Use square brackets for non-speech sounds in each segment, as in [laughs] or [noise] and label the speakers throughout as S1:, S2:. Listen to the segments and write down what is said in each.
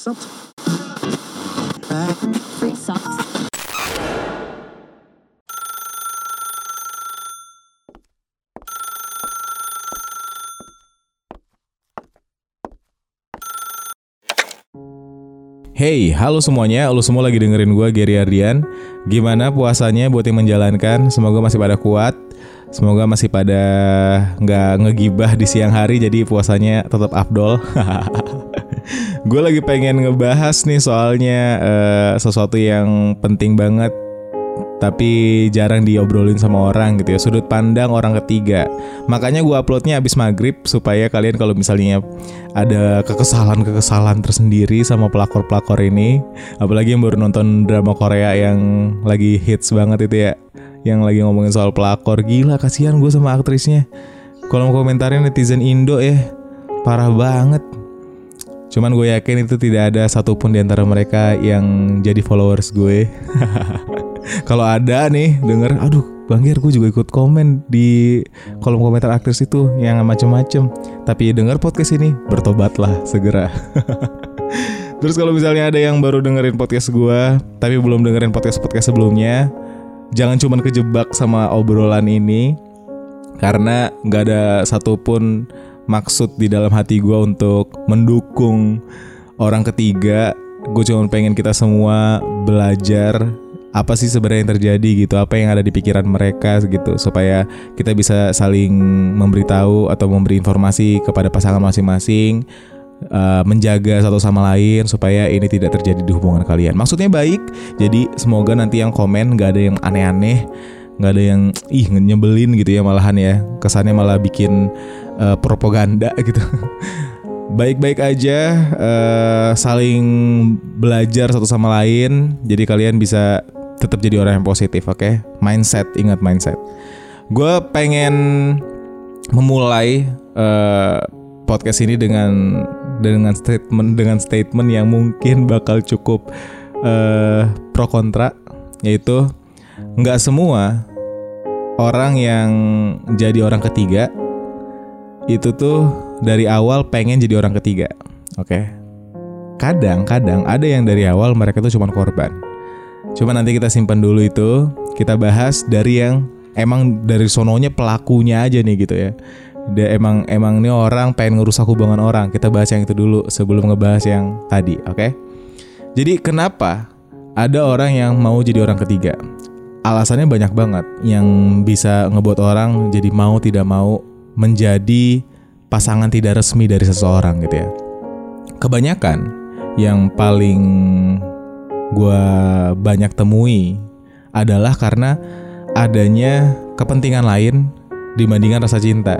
S1: Hey, halo semuanya, lu semua lagi dengerin gue Gary Ardian Gimana puasanya buat yang menjalankan? Semoga masih pada kuat. Semoga masih pada nggak ngegibah di siang hari Jadi puasanya tetap afdol [laughs] Gue lagi pengen ngebahas nih soalnya eh, Sesuatu yang penting banget tapi jarang diobrolin sama orang gitu ya. Sudut pandang orang ketiga. Makanya gue uploadnya abis maghrib supaya kalian kalau misalnya ada kekesalan-kekesalan tersendiri sama pelakor-pelakor ini apalagi yang baru nonton drama Korea yang lagi hits banget itu ya yang lagi ngomongin soal pelakor. Gila kasihan gue sama aktrisnya. Kolom komentarnya netizen Indo ya. Parah banget Cuman gue yakin itu tidak ada satupun di antara mereka yang jadi followers gue. [laughs] Kalau ada nih denger, aduh Bang Gir gue juga ikut komen di kolom komentar aktris itu yang macem-macem. Tapi denger podcast ini, bertobatlah segera. [laughs] Terus kalau misalnya ada yang baru dengerin podcast gue, tapi belum dengerin podcast-podcast sebelumnya, jangan cuman kejebak sama obrolan ini, karena nggak ada satupun maksud di dalam hati gue untuk mendukung orang ketiga. Gue cuma pengen kita semua belajar apa sih sebenarnya yang terjadi gitu, apa yang ada di pikiran mereka gitu, supaya kita bisa saling memberitahu atau memberi informasi kepada pasangan masing-masing, uh, menjaga satu sama lain supaya ini tidak terjadi di hubungan kalian. Maksudnya baik, jadi semoga nanti yang komen gak ada yang aneh-aneh, nggak ada yang ih nyebelin gitu ya malahan ya, kesannya malah bikin uh, propaganda [laughs] gitu. Baik-baik aja, uh, saling belajar satu sama lain. Jadi kalian bisa tetap jadi orang yang positif, oke? Okay? Mindset, ingat mindset. Gue pengen memulai uh, podcast ini dengan dengan statement dengan statement yang mungkin bakal cukup uh, pro kontra, yaitu nggak semua orang yang jadi orang ketiga itu tuh dari awal pengen jadi orang ketiga. Oke. Okay? Kadang-kadang ada yang dari awal mereka tuh cuma korban. Cuma nanti kita simpan dulu itu, kita bahas dari yang emang dari sononya pelakunya aja nih gitu ya. Dia emang emang ini orang pengen ngerusak hubungan orang. Kita bahas yang itu dulu sebelum ngebahas yang tadi, oke? Okay? Jadi kenapa ada orang yang mau jadi orang ketiga? Alasannya banyak banget yang bisa ngebuat orang jadi mau tidak mau menjadi pasangan tidak resmi dari seseorang gitu ya. Kebanyakan yang paling gue banyak temui adalah karena adanya kepentingan lain dibandingkan rasa cinta.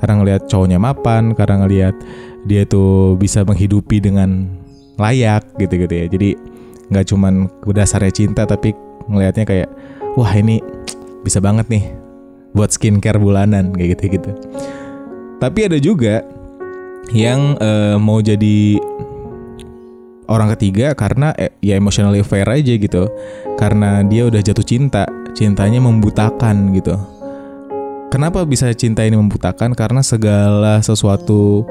S1: Karena ngelihat cowoknya mapan, karena ngelihat dia tuh bisa menghidupi dengan layak gitu-gitu ya. Jadi nggak cuman dasarnya cinta tapi ngelihatnya kayak wah ini bisa banget nih buat skincare bulanan kayak gitu-gitu. Tapi ada juga yang uh, mau jadi orang ketiga karena eh, ya emotionally fair aja gitu. Karena dia udah jatuh cinta, cintanya membutakan gitu. Kenapa bisa cinta ini membutakan? Karena segala sesuatu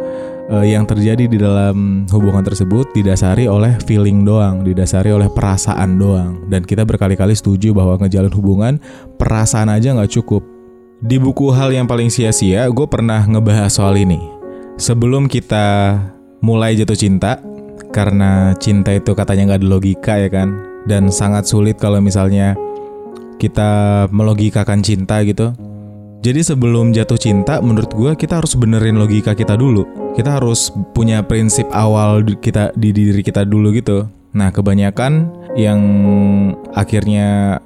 S1: uh, yang terjadi di dalam hubungan tersebut didasari oleh feeling doang, didasari oleh perasaan doang. Dan kita berkali-kali setuju bahwa ngejalin hubungan perasaan aja nggak cukup. Di buku hal yang paling sia-sia, gue pernah ngebahas soal ini. Sebelum kita mulai jatuh cinta, karena cinta itu katanya nggak ada logika ya kan, dan sangat sulit kalau misalnya kita melogikakan cinta gitu. Jadi sebelum jatuh cinta, menurut gue kita harus benerin logika kita dulu. Kita harus punya prinsip awal kita di diri kita dulu gitu. Nah kebanyakan yang akhirnya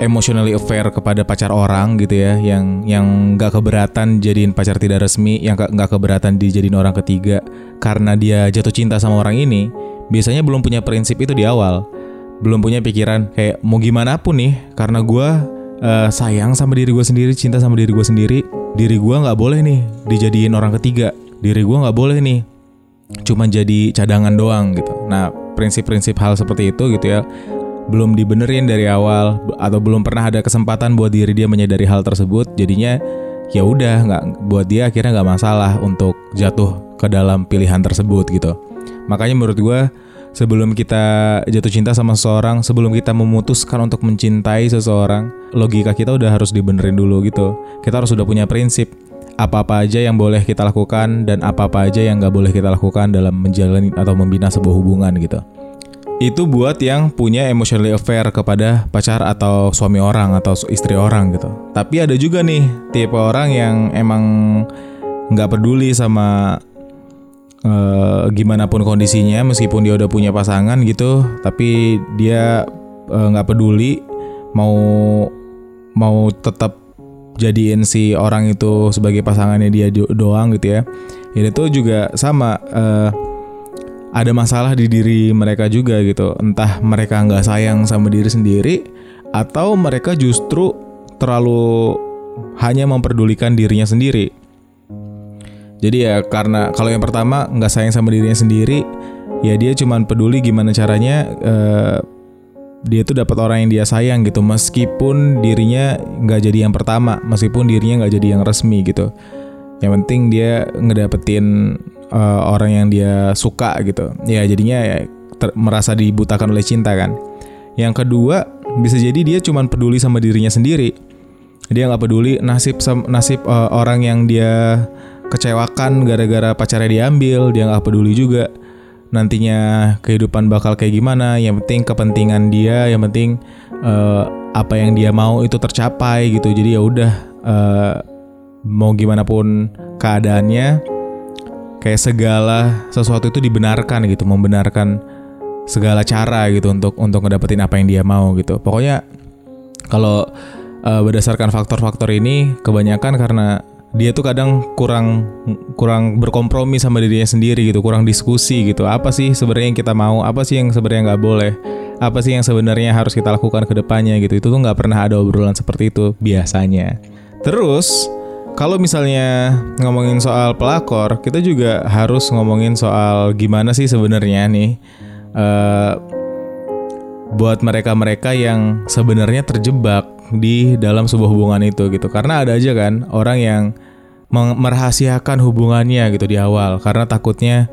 S1: emotionally affair kepada pacar orang gitu ya yang yang nggak keberatan jadiin pacar tidak resmi yang nggak keberatan dijadiin orang ketiga karena dia jatuh cinta sama orang ini biasanya belum punya prinsip itu di awal. Belum punya pikiran kayak mau gimana pun nih karena gue uh, sayang sama diri gue sendiri cinta sama diri gue sendiri diri gue nggak boleh nih dijadiin orang ketiga diri gue nggak boleh nih cuma jadi cadangan doang gitu. Nah prinsip-prinsip hal seperti itu gitu ya belum dibenerin dari awal atau belum pernah ada kesempatan buat diri dia menyadari hal tersebut jadinya ya udah nggak buat dia akhirnya nggak masalah untuk jatuh ke dalam pilihan tersebut gitu makanya menurut gue sebelum kita jatuh cinta sama seseorang, sebelum kita memutuskan untuk mencintai seseorang, logika kita udah harus dibenerin dulu gitu. Kita harus sudah punya prinsip apa-apa aja yang boleh kita lakukan dan apa-apa aja yang nggak boleh kita lakukan dalam menjalani atau membina sebuah hubungan gitu. Itu buat yang punya emotionally affair kepada pacar atau suami orang atau istri orang gitu. Tapi ada juga nih tipe orang yang emang nggak peduli sama uh, gimana pun kondisinya meskipun dia udah punya pasangan gitu tapi dia eh, nggak uh, peduli mau mau tetap jadiin si orang itu sebagai pasangannya dia doang gitu ya ini tuh juga sama uh, ada masalah di diri mereka juga gitu. Entah mereka nggak sayang sama diri sendiri atau mereka justru terlalu hanya memperdulikan dirinya sendiri. Jadi ya karena kalau yang pertama nggak sayang sama dirinya sendiri ya dia cuma peduli gimana caranya uh, dia tuh dapat orang yang dia sayang gitu. Meskipun dirinya nggak jadi yang pertama meskipun dirinya nggak jadi yang resmi gitu. Yang penting dia ngedapetin uh, orang yang dia suka gitu. Ya jadinya ya merasa dibutakan oleh cinta kan. Yang kedua bisa jadi dia cuma peduli sama dirinya sendiri. Dia nggak peduli nasib nasib uh, orang yang dia kecewakan gara-gara pacarnya diambil dia nggak peduli juga nantinya kehidupan bakal kayak gimana. Yang penting kepentingan dia yang penting uh, apa yang dia mau itu tercapai gitu. Jadi ya udah uh, mau gimana pun keadaannya kayak segala sesuatu itu dibenarkan gitu membenarkan segala cara gitu untuk untuk ngedapetin apa yang dia mau gitu pokoknya kalau uh, berdasarkan faktor-faktor ini kebanyakan karena dia tuh kadang kurang kurang berkompromi sama dirinya sendiri gitu, kurang diskusi gitu. Apa sih sebenarnya yang kita mau? Apa sih yang sebenarnya nggak boleh? Apa sih yang sebenarnya harus kita lakukan ke depannya gitu? Itu tuh nggak pernah ada obrolan seperti itu biasanya. Terus kalau misalnya ngomongin soal pelakor, kita juga harus ngomongin soal gimana sih sebenarnya nih uh, buat mereka-mereka yang sebenarnya terjebak di dalam sebuah hubungan itu gitu. Karena ada aja kan orang yang merahasiakan hubungannya gitu di awal karena takutnya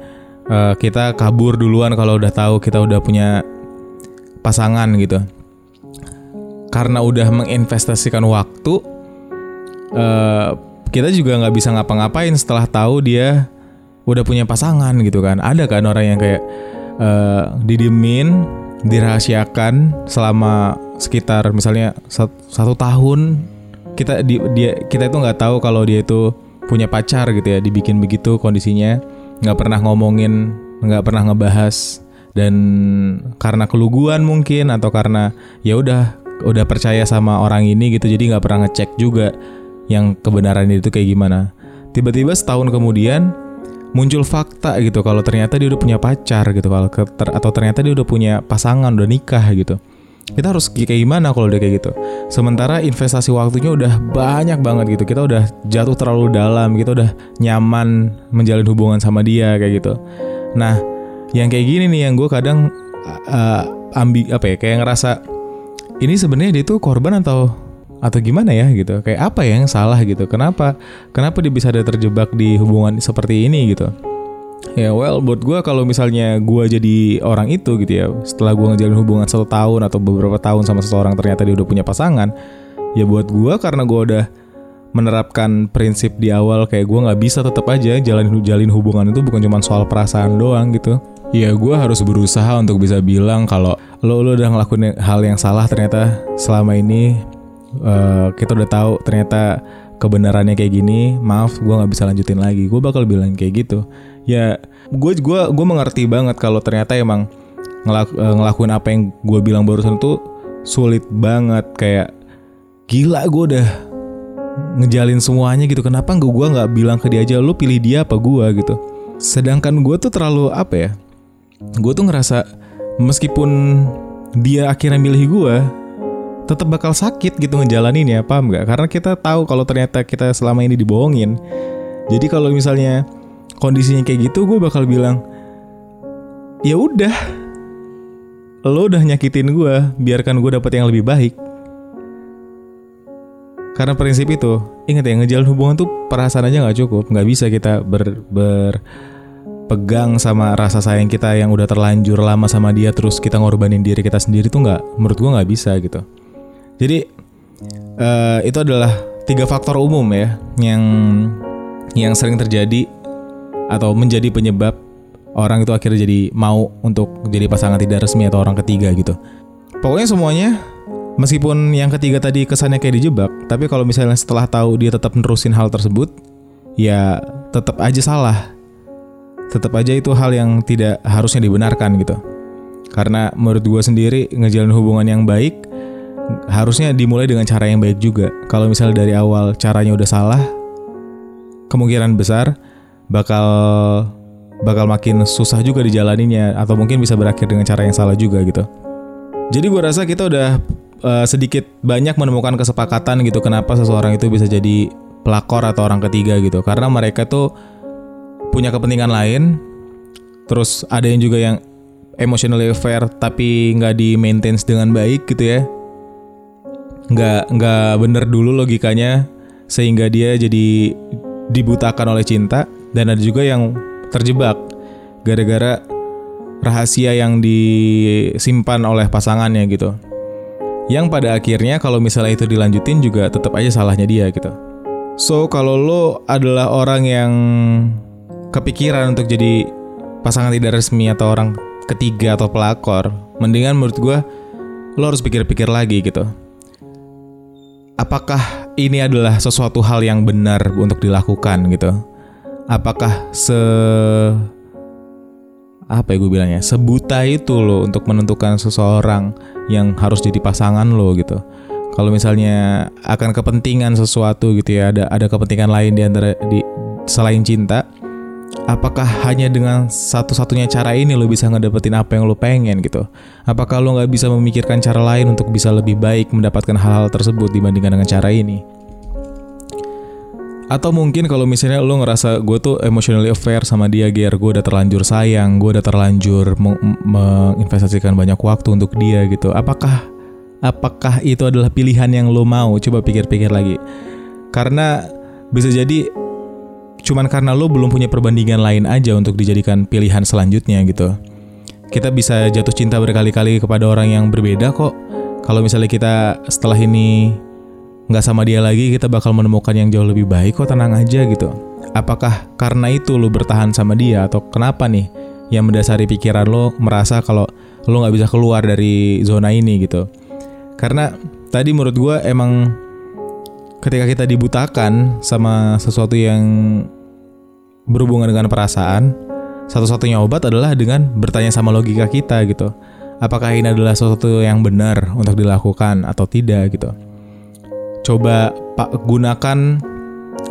S1: uh, kita kabur duluan kalau udah tahu kita udah punya pasangan gitu. Karena udah menginvestasikan waktu uh, kita juga nggak bisa ngapa-ngapain setelah tahu dia udah punya pasangan gitu kan. Ada kan orang yang kayak uh, didimin, dirahasiakan selama sekitar misalnya satu, tahun. Kita di, dia kita itu nggak tahu kalau dia itu punya pacar gitu ya dibikin begitu kondisinya. Nggak pernah ngomongin nggak pernah ngebahas. Dan karena keluguan mungkin atau karena ya udah udah percaya sama orang ini gitu jadi nggak pernah ngecek juga yang kebenaran itu kayak gimana. Tiba-tiba setahun kemudian muncul fakta gitu kalau ternyata dia udah punya pacar gitu kalau atau ternyata dia udah punya pasangan udah nikah gitu. Kita harus kayak gimana kalau udah kayak gitu? Sementara investasi waktunya udah banyak banget gitu. Kita udah jatuh terlalu dalam kita udah nyaman menjalin hubungan sama dia kayak gitu. Nah yang kayak gini nih yang gue kadang uh, ambi apa ya kayak ngerasa ini sebenarnya dia tuh korban atau atau gimana ya gitu. Kayak apa ya yang salah gitu? Kenapa kenapa dia bisa ada terjebak di hubungan seperti ini gitu? Ya well, buat gue kalau misalnya gue jadi orang itu gitu ya, setelah gue ngejalin hubungan satu tahun atau beberapa tahun sama seseorang ternyata dia udah punya pasangan, ya buat gue karena gue udah menerapkan prinsip di awal kayak gue nggak bisa tetap aja jalan jalin hubungan itu bukan cuma soal perasaan doang gitu. Ya gue harus berusaha untuk bisa bilang kalau lo lo udah ngelakuin hal yang salah ternyata selama ini uh, kita udah tahu ternyata kebenarannya kayak gini maaf gue nggak bisa lanjutin lagi. Gue bakal bilang kayak gitu. Ya gue gua gue mengerti banget kalau ternyata emang eh, ngelakuin apa yang gue bilang barusan itu sulit banget. Kayak gila gue udah ngejalin semuanya gitu. Kenapa gue gue nggak bilang ke dia aja lu pilih dia apa gue gitu. Sedangkan gue tuh terlalu apa ya gue tuh ngerasa meskipun dia akhirnya milih gue tetap bakal sakit gitu ngejalanin ya paham nggak? Karena kita tahu kalau ternyata kita selama ini dibohongin. Jadi kalau misalnya kondisinya kayak gitu gue bakal bilang ya udah lo udah nyakitin gue biarkan gue dapet yang lebih baik. Karena prinsip itu ingat ya ngejalan hubungan tuh perasaan aja nggak cukup. Nggak bisa kita ber, ber pegang sama rasa sayang kita yang udah terlanjur lama sama dia terus kita ngorbanin diri kita sendiri tuh nggak menurut gua nggak bisa gitu jadi eh, itu adalah tiga faktor umum ya yang yang sering terjadi atau menjadi penyebab orang itu akhirnya jadi mau untuk jadi pasangan tidak resmi atau orang ketiga gitu pokoknya semuanya meskipun yang ketiga tadi kesannya kayak dijebak tapi kalau misalnya setelah tahu dia tetap nerusin hal tersebut ya tetap aja salah tetap aja itu hal yang tidak harusnya dibenarkan gitu. Karena menurut gue sendiri ngejalin hubungan yang baik harusnya dimulai dengan cara yang baik juga. Kalau misalnya dari awal caranya udah salah, kemungkinan besar bakal bakal makin susah juga dijalaninya atau mungkin bisa berakhir dengan cara yang salah juga gitu. Jadi gue rasa kita udah uh, sedikit banyak menemukan kesepakatan gitu kenapa seseorang itu bisa jadi pelakor atau orang ketiga gitu. Karena mereka tuh punya kepentingan lain terus ada yang juga yang emotionally aware tapi nggak di maintain dengan baik gitu ya nggak nggak bener dulu logikanya sehingga dia jadi dibutakan oleh cinta dan ada juga yang terjebak gara-gara rahasia yang disimpan oleh pasangannya gitu yang pada akhirnya kalau misalnya itu dilanjutin juga tetap aja salahnya dia gitu so kalau lo adalah orang yang kepikiran untuk jadi pasangan tidak resmi atau orang ketiga atau pelakor, mendingan menurut gue lo harus pikir-pikir lagi gitu. Apakah ini adalah sesuatu hal yang benar untuk dilakukan gitu? Apakah se apa ya gue bilangnya sebuta itu lo untuk menentukan seseorang yang harus jadi pasangan lo gitu kalau misalnya akan kepentingan sesuatu gitu ya ada ada kepentingan lain di antara di selain cinta apakah hanya dengan satu-satunya cara ini lo bisa ngedapetin apa yang lo pengen gitu? Apakah lo nggak bisa memikirkan cara lain untuk bisa lebih baik mendapatkan hal-hal tersebut dibandingkan dengan cara ini? Atau mungkin kalau misalnya lo ngerasa gue tuh emotionally aware sama dia, Gear, gue udah terlanjur sayang, gue udah terlanjur menginvestasikan banyak waktu untuk dia gitu. Apakah apakah itu adalah pilihan yang lo mau? Coba pikir-pikir lagi. Karena bisa jadi cuman karena lo belum punya perbandingan lain aja untuk dijadikan pilihan selanjutnya gitu. Kita bisa jatuh cinta berkali-kali kepada orang yang berbeda kok. Kalau misalnya kita setelah ini nggak sama dia lagi, kita bakal menemukan yang jauh lebih baik kok tenang aja gitu. Apakah karena itu lo bertahan sama dia atau kenapa nih yang mendasari pikiran lo merasa kalau lo nggak bisa keluar dari zona ini gitu? Karena tadi menurut gue emang ketika kita dibutakan sama sesuatu yang berhubungan dengan perasaan, satu-satunya obat adalah dengan bertanya sama logika kita gitu. Apakah ini adalah sesuatu yang benar untuk dilakukan atau tidak gitu. Coba pak gunakan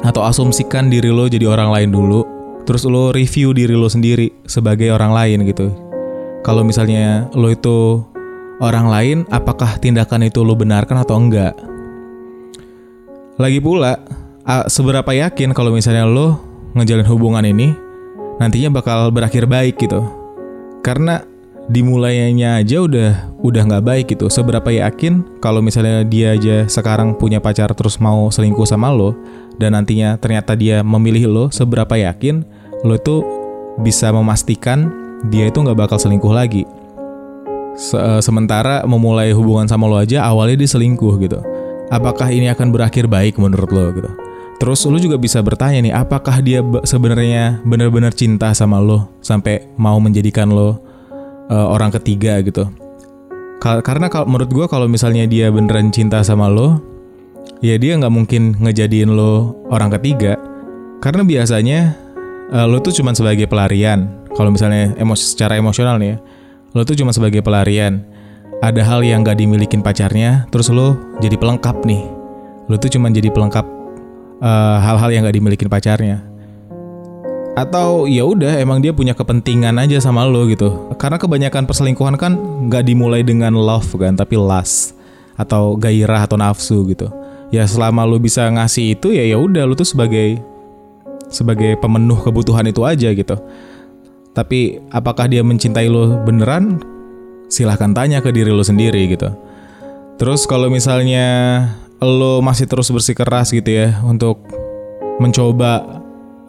S1: atau asumsikan diri lo jadi orang lain dulu, terus lo review diri lo sendiri sebagai orang lain gitu. Kalau misalnya lo itu orang lain, apakah tindakan itu lo benarkan atau enggak? Lagi pula, seberapa yakin kalau misalnya lo ngejalin hubungan ini nantinya bakal berakhir baik gitu. Karena dimulainya aja udah udah nggak baik gitu. Seberapa yakin kalau misalnya dia aja sekarang punya pacar terus mau selingkuh sama lo dan nantinya ternyata dia memilih lo, seberapa yakin lo itu bisa memastikan dia itu nggak bakal selingkuh lagi. Se sementara memulai hubungan sama lo aja awalnya dia selingkuh gitu. Apakah ini akan berakhir baik menurut lo gitu? Terus lu juga bisa bertanya nih, apakah dia sebenarnya benar-benar cinta sama lo sampai mau menjadikan lo uh, orang ketiga gitu? Karena kalau menurut gue kalau misalnya dia beneran cinta sama lo, ya dia nggak mungkin ngejadiin lo orang ketiga. Karena biasanya uh, lo tuh cuma sebagai pelarian. Kalau misalnya emosi secara emosional nih, ya, lo tuh cuma sebagai pelarian. Ada hal yang gak dimilikin pacarnya, terus lo jadi pelengkap nih. Lo tuh cuma jadi pelengkap Eh, hal-hal uh, yang gak dimiliki pacarnya. Atau ya udah emang dia punya kepentingan aja sama lo gitu. Karena kebanyakan perselingkuhan kan nggak dimulai dengan love kan tapi lust atau gairah atau nafsu gitu. Ya selama lo bisa ngasih itu ya ya udah lo tuh sebagai sebagai pemenuh kebutuhan itu aja gitu. Tapi apakah dia mencintai lo beneran? Silahkan tanya ke diri lo sendiri gitu. Terus kalau misalnya lo masih terus bersikeras gitu ya untuk mencoba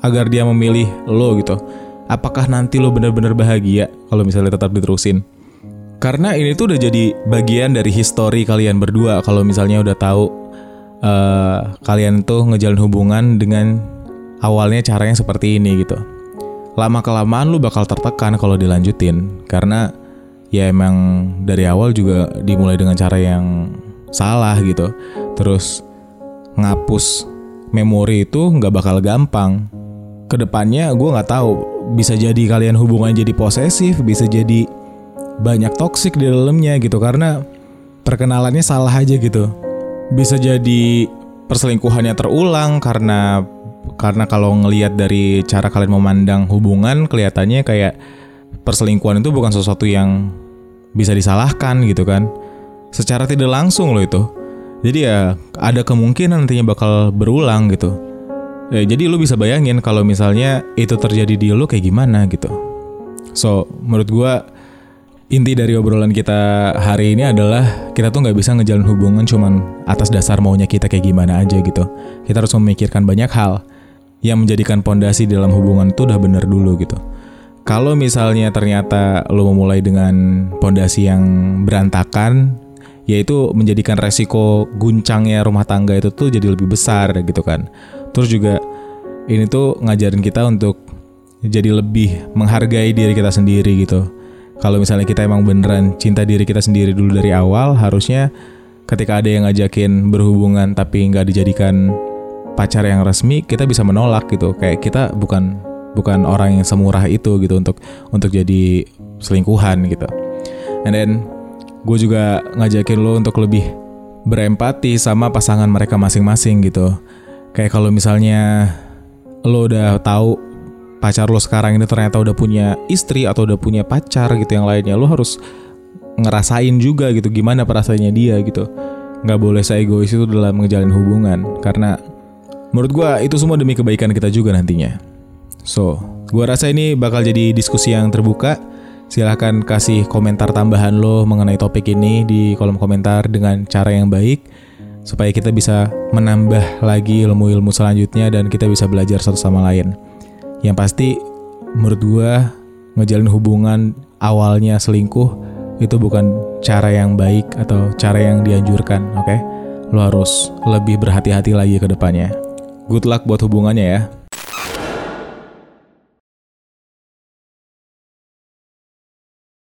S1: agar dia memilih lo gitu. apakah nanti lo benar-benar bahagia kalau misalnya tetap diterusin? Karena ini tuh udah jadi bagian dari histori kalian berdua kalau misalnya udah tahu uh, kalian tuh ngejalin hubungan dengan awalnya caranya seperti ini gitu. Lama kelamaan lu bakal tertekan kalau dilanjutin karena ya emang dari awal juga dimulai dengan cara yang salah gitu. Terus ngapus memori itu nggak bakal gampang. Ke depannya gue nggak tahu bisa jadi kalian hubungan jadi posesif, bisa jadi banyak toksik di dalamnya gitu karena perkenalannya salah aja gitu. Bisa jadi perselingkuhannya terulang karena karena kalau ngelihat dari cara kalian memandang hubungan kelihatannya kayak perselingkuhan itu bukan sesuatu yang bisa disalahkan gitu kan. Secara tidak langsung loh itu. Jadi ya ada kemungkinan nantinya bakal berulang gitu. Ya, jadi lu bisa bayangin kalau misalnya itu terjadi di lu kayak gimana gitu. So, menurut gua inti dari obrolan kita hari ini adalah kita tuh nggak bisa ngejalan hubungan cuman atas dasar maunya kita kayak gimana aja gitu. Kita harus memikirkan banyak hal yang menjadikan pondasi dalam hubungan itu udah bener dulu gitu. Kalau misalnya ternyata lo memulai dengan pondasi yang berantakan, yaitu menjadikan resiko guncangnya rumah tangga itu tuh jadi lebih besar gitu kan. Terus juga ini tuh ngajarin kita untuk jadi lebih menghargai diri kita sendiri gitu kalau misalnya kita emang beneran cinta diri kita sendiri dulu dari awal, harusnya ketika ada yang ngajakin berhubungan tapi nggak dijadikan pacar yang resmi, kita bisa menolak gitu. Kayak kita bukan bukan orang yang semurah itu gitu untuk untuk jadi selingkuhan gitu. And then gue juga ngajakin lo untuk lebih berempati sama pasangan mereka masing-masing gitu. Kayak kalau misalnya lo udah tahu pacar lo sekarang ini ternyata udah punya istri atau udah punya pacar gitu yang lainnya lo harus ngerasain juga gitu gimana perasaannya dia gitu. Nggak boleh saya egois itu dalam ngejalin hubungan karena menurut gue itu semua demi kebaikan kita juga nantinya. So gue rasa ini bakal jadi diskusi yang terbuka silahkan kasih komentar tambahan lo mengenai topik ini di kolom komentar dengan cara yang baik supaya kita bisa menambah lagi ilmu-ilmu selanjutnya dan kita bisa belajar satu sama lain. Yang pasti menurut gue ngejalin hubungan awalnya selingkuh itu bukan cara yang baik atau cara yang dianjurkan, oke? Okay? Lo harus lebih berhati-hati lagi ke depannya. Good luck buat hubungannya ya.